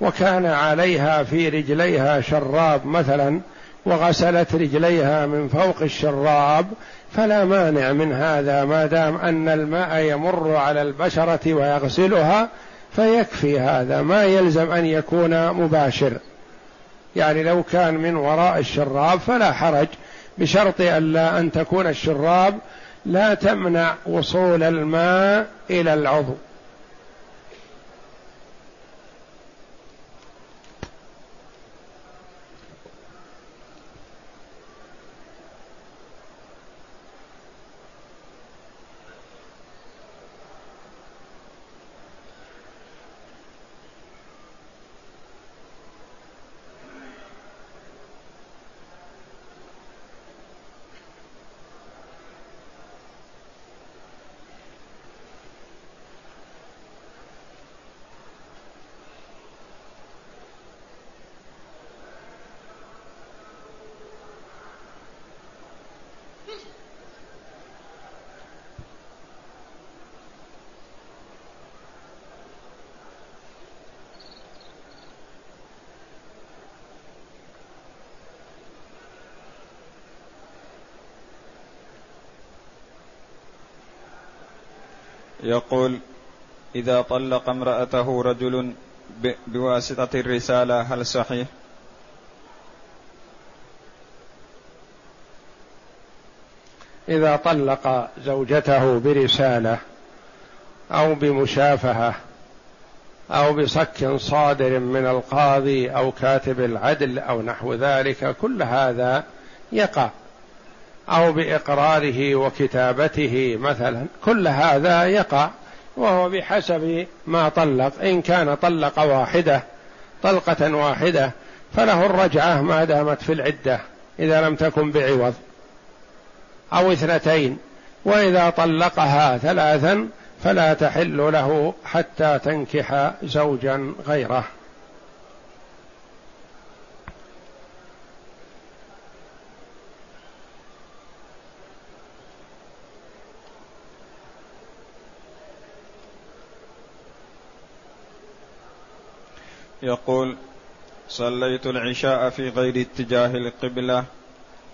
وكان عليها في رجليها شراب مثلا وغسلت رجليها من فوق الشراب فلا مانع من هذا ما دام أن الماء يمر على البشرة ويغسلها فيكفي هذا. ما يلزم أن يكون مباشر. يعني لو كان من وراء الشراب فلا حرج بشرط الا أن تكون الشراب لا تمنع وصول الماء إلى العضو. يقول إذا طلق امرأته رجل بواسطة الرسالة هل صحيح؟ إذا طلق زوجته برسالة أو بمشافهة أو بصك صادر من القاضي أو كاتب العدل أو نحو ذلك كل هذا يقع أو بإقراره وكتابته مثلا. كل هذا يقع وهو بحسب ما طلق. إن كان طلق واحدة طلقة واحدة فله الرجعة ما دامت في العدة إذا لم تكن بعوض. أو اثنتين. وإذا طلقها ثلاثا فلا تحل له حتى تنكح زوجا غيره. يقول صليت العشاء في غير اتجاه القبلة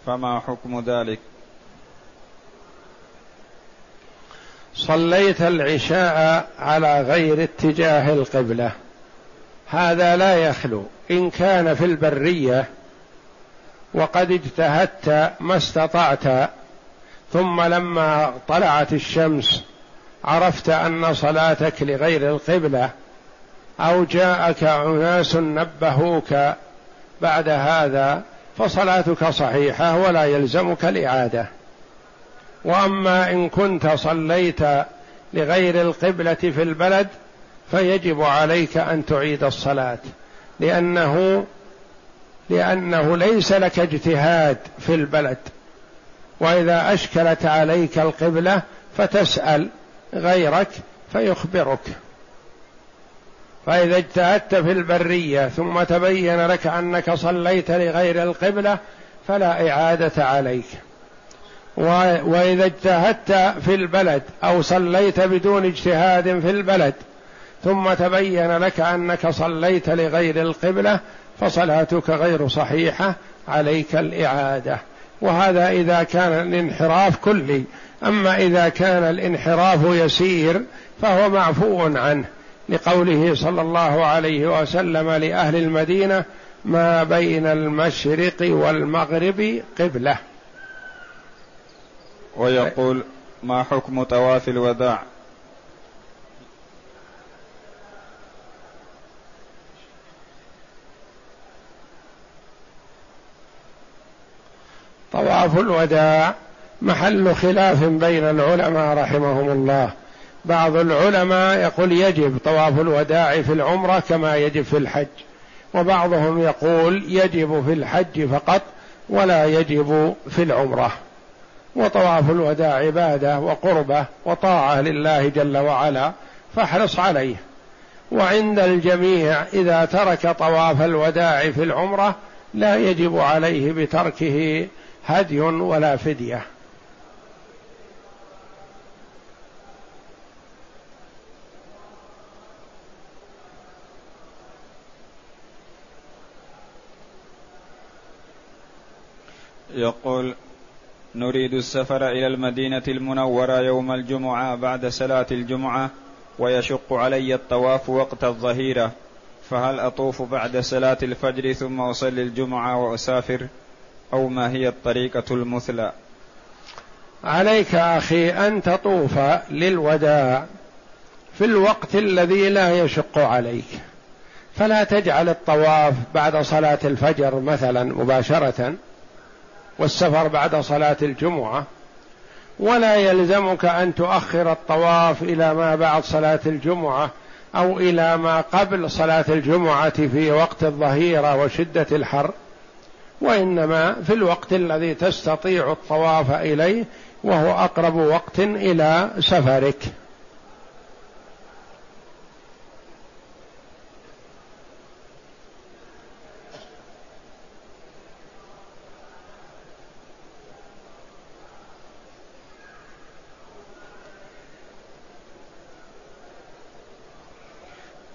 فما حكم ذلك؟ صليت العشاء على غير اتجاه القبلة. هذا لا يخلو. إن كان في البرية وقد اجتهدت ما استطعت ثم لما طلعت الشمس عرفت أن صلاتك لغير القبلة أو جاءك أناس نبهوك بعد هذا فصلاتك صحيحة ولا يلزمك الإعادة. وأما إن كنت صليت لغير القبلة في البلد فيجب عليك أن تعيد الصلاة لأنه لأنه ليس لك اجتهاد في البلد. وإذا أشكلت عليك القبلة فتسأل غيرك فيخبرك. فإذا اجتهدت في البرية ثم تبين لك أنك صليت لغير القبلة فلا إعادة عليك. وإذا اجتهدت في البلد أو صليت بدون اجتهاد في البلد ثم تبين لك أنك صليت لغير القبلة فصلاتك غير صحيحة عليك الإعادة. وهذا إذا كان الانحراف كلي. أما إذا كان الانحراف يسير فهو معفو عنه. لقوله صلى الله عليه وسلم لأهل المدينة ما بين المشرق والمغرب قبلة. ويقول ما حكم طواف الوداع؟ طواف الوداع محل خلاف بين العلماء رحمهم الله. بعض العلماء يقول يجب طواف الوداع في العمرة كما يجب في الحج. وبعضهم يقول يجب في الحج فقط ولا يجب في العمرة. وطواف الوداع عبادة وقربة وطاعة لله جل وعلا فاحرص عليه. وعند الجميع إذا ترك طواف الوداع في العمرة لا يجب عليه بتركه هدي ولا فدية. يقول نريد السفر إلى المدينة المنورة يوم الجمعة بعد صلاة الجمعة ويشق علي الطواف وقت الظهيرة. فهل أطوف بعد صلاة الفجر ثم أصلي الجمعة وأسافر؟ أو ما هي الطريقة المثلى؟ عليك أخي أن تطوف للوداع في الوقت الذي لا يشق عليك. فلا تجعل الطواف بعد صلاة الفجر مثلا مباشرة. والسفر بعد صلاة الجمعة ولا يلزمك أن تؤخر الطواف إلى ما بعد صلاة الجمعة أو إلى ما قبل صلاة الجمعة في وقت الظهيرة وشدة الحر وإنما في الوقت الذي تستطيع الطواف إليه وهو أقرب وقت إلى سفرك.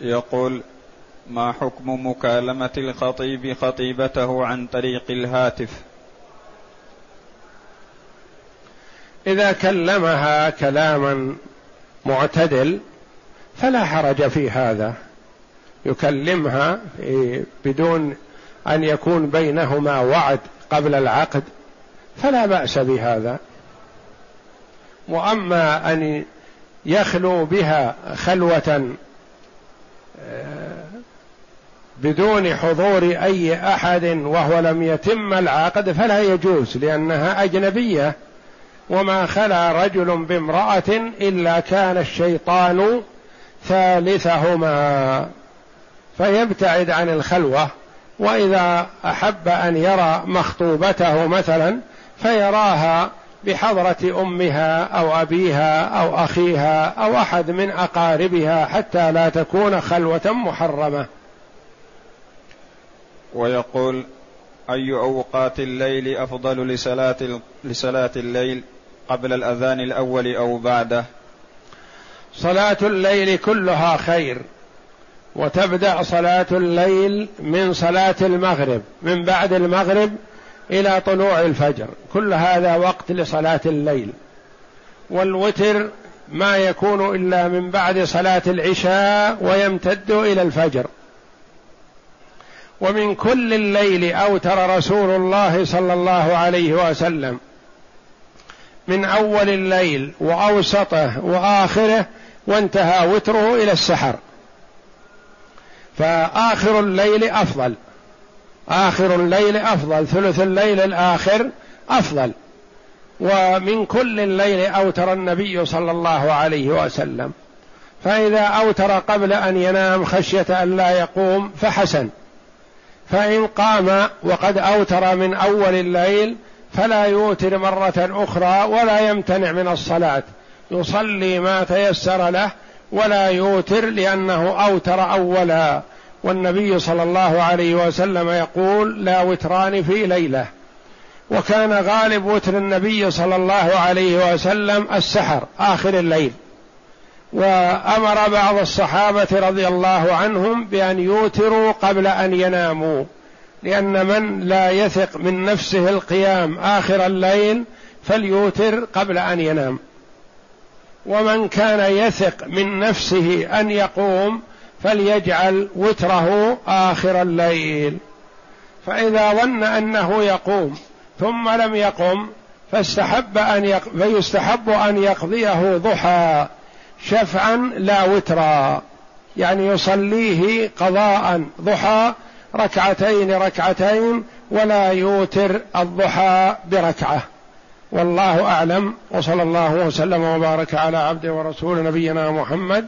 يقول ما حكم مكالمة الخطيب خطيبته عن طريق الهاتف؟ إذا كلمها كلاما معتدل فلا حرج في هذا. يكلمها بدون أن يكون بينهما وعد قبل العقد فلا بأس بهذا. وأما أن يخلو بها خلوة بدون حضور أي أحد وهو لم يتم العقد فلا يجوز لأنها أجنبية. وما خلا رجل بامرأة إلا كان الشيطان ثالثهما. فيبتعد عن الخلوة وإذا أحب أن يرى مخطوبته مثلا فيراها بحضرة أمها أو أبيها أو أخيها أو أحد من أقاربها حتى لا تكون خلوة محرمة. ويقول أي أوقات الليل أفضل لصلاة لصلاة الليل قبل الأذان الأول أو بعده؟ صلاة الليل كلها خير وتبدأ صلاة الليل من صلاة المغرب من بعد المغرب إلى طلوع الفجر. كل هذا وقت لصلاة الليل. والوتر ما يكون إلا من بعد صلاة العشاء ويمتد إلى الفجر. ومن كل الليل أوتر رسول الله صلى الله عليه وسلم من أول الليل وأوسطه وآخره وانتهى وتره إلى السحر. فآخر الليل أفضل. آخر الليل أفضل ثلث الليل الآخر أفضل. ومن كل الليل أوتر النبي صلى الله عليه وسلم. فإذا أوتر قبل أن ينام خشية أن لا يقوم فحسن. فإن قام وقد أوتر من أول الليل فلا يوتر مرة أخرى ولا يمتنع من الصلاة. يصلي ما تيسر له ولا يوتر لأنه أوتر أولا. والنبي صلى الله عليه وسلم يقول لا وتران في ليلة. وكان غالب وتر النبي صلى الله عليه وسلم السحر آخر الليل. وأمر بعض الصحابة رضي الله عنهم بأن يوتروا قبل أن يناموا لأن من لا يثق من نفسه القيام آخر الليل فليوتر قبل أن ينام. ومن كان يثق من نفسه أن يقوم فليجعل وتره آخر الليل. فإذا ظن أنه يقوم ثم لم يقم فاستحب أن يق... فيستحب أن يقضيه ضحى شفعا لا وترا. يعني يصليه قضاء ضحى ركعتين ركعتين ولا يوتر الضحى بركعة. والله أعلم وصلى الله وسلم وبارك على عبده ورسول نبينا محمد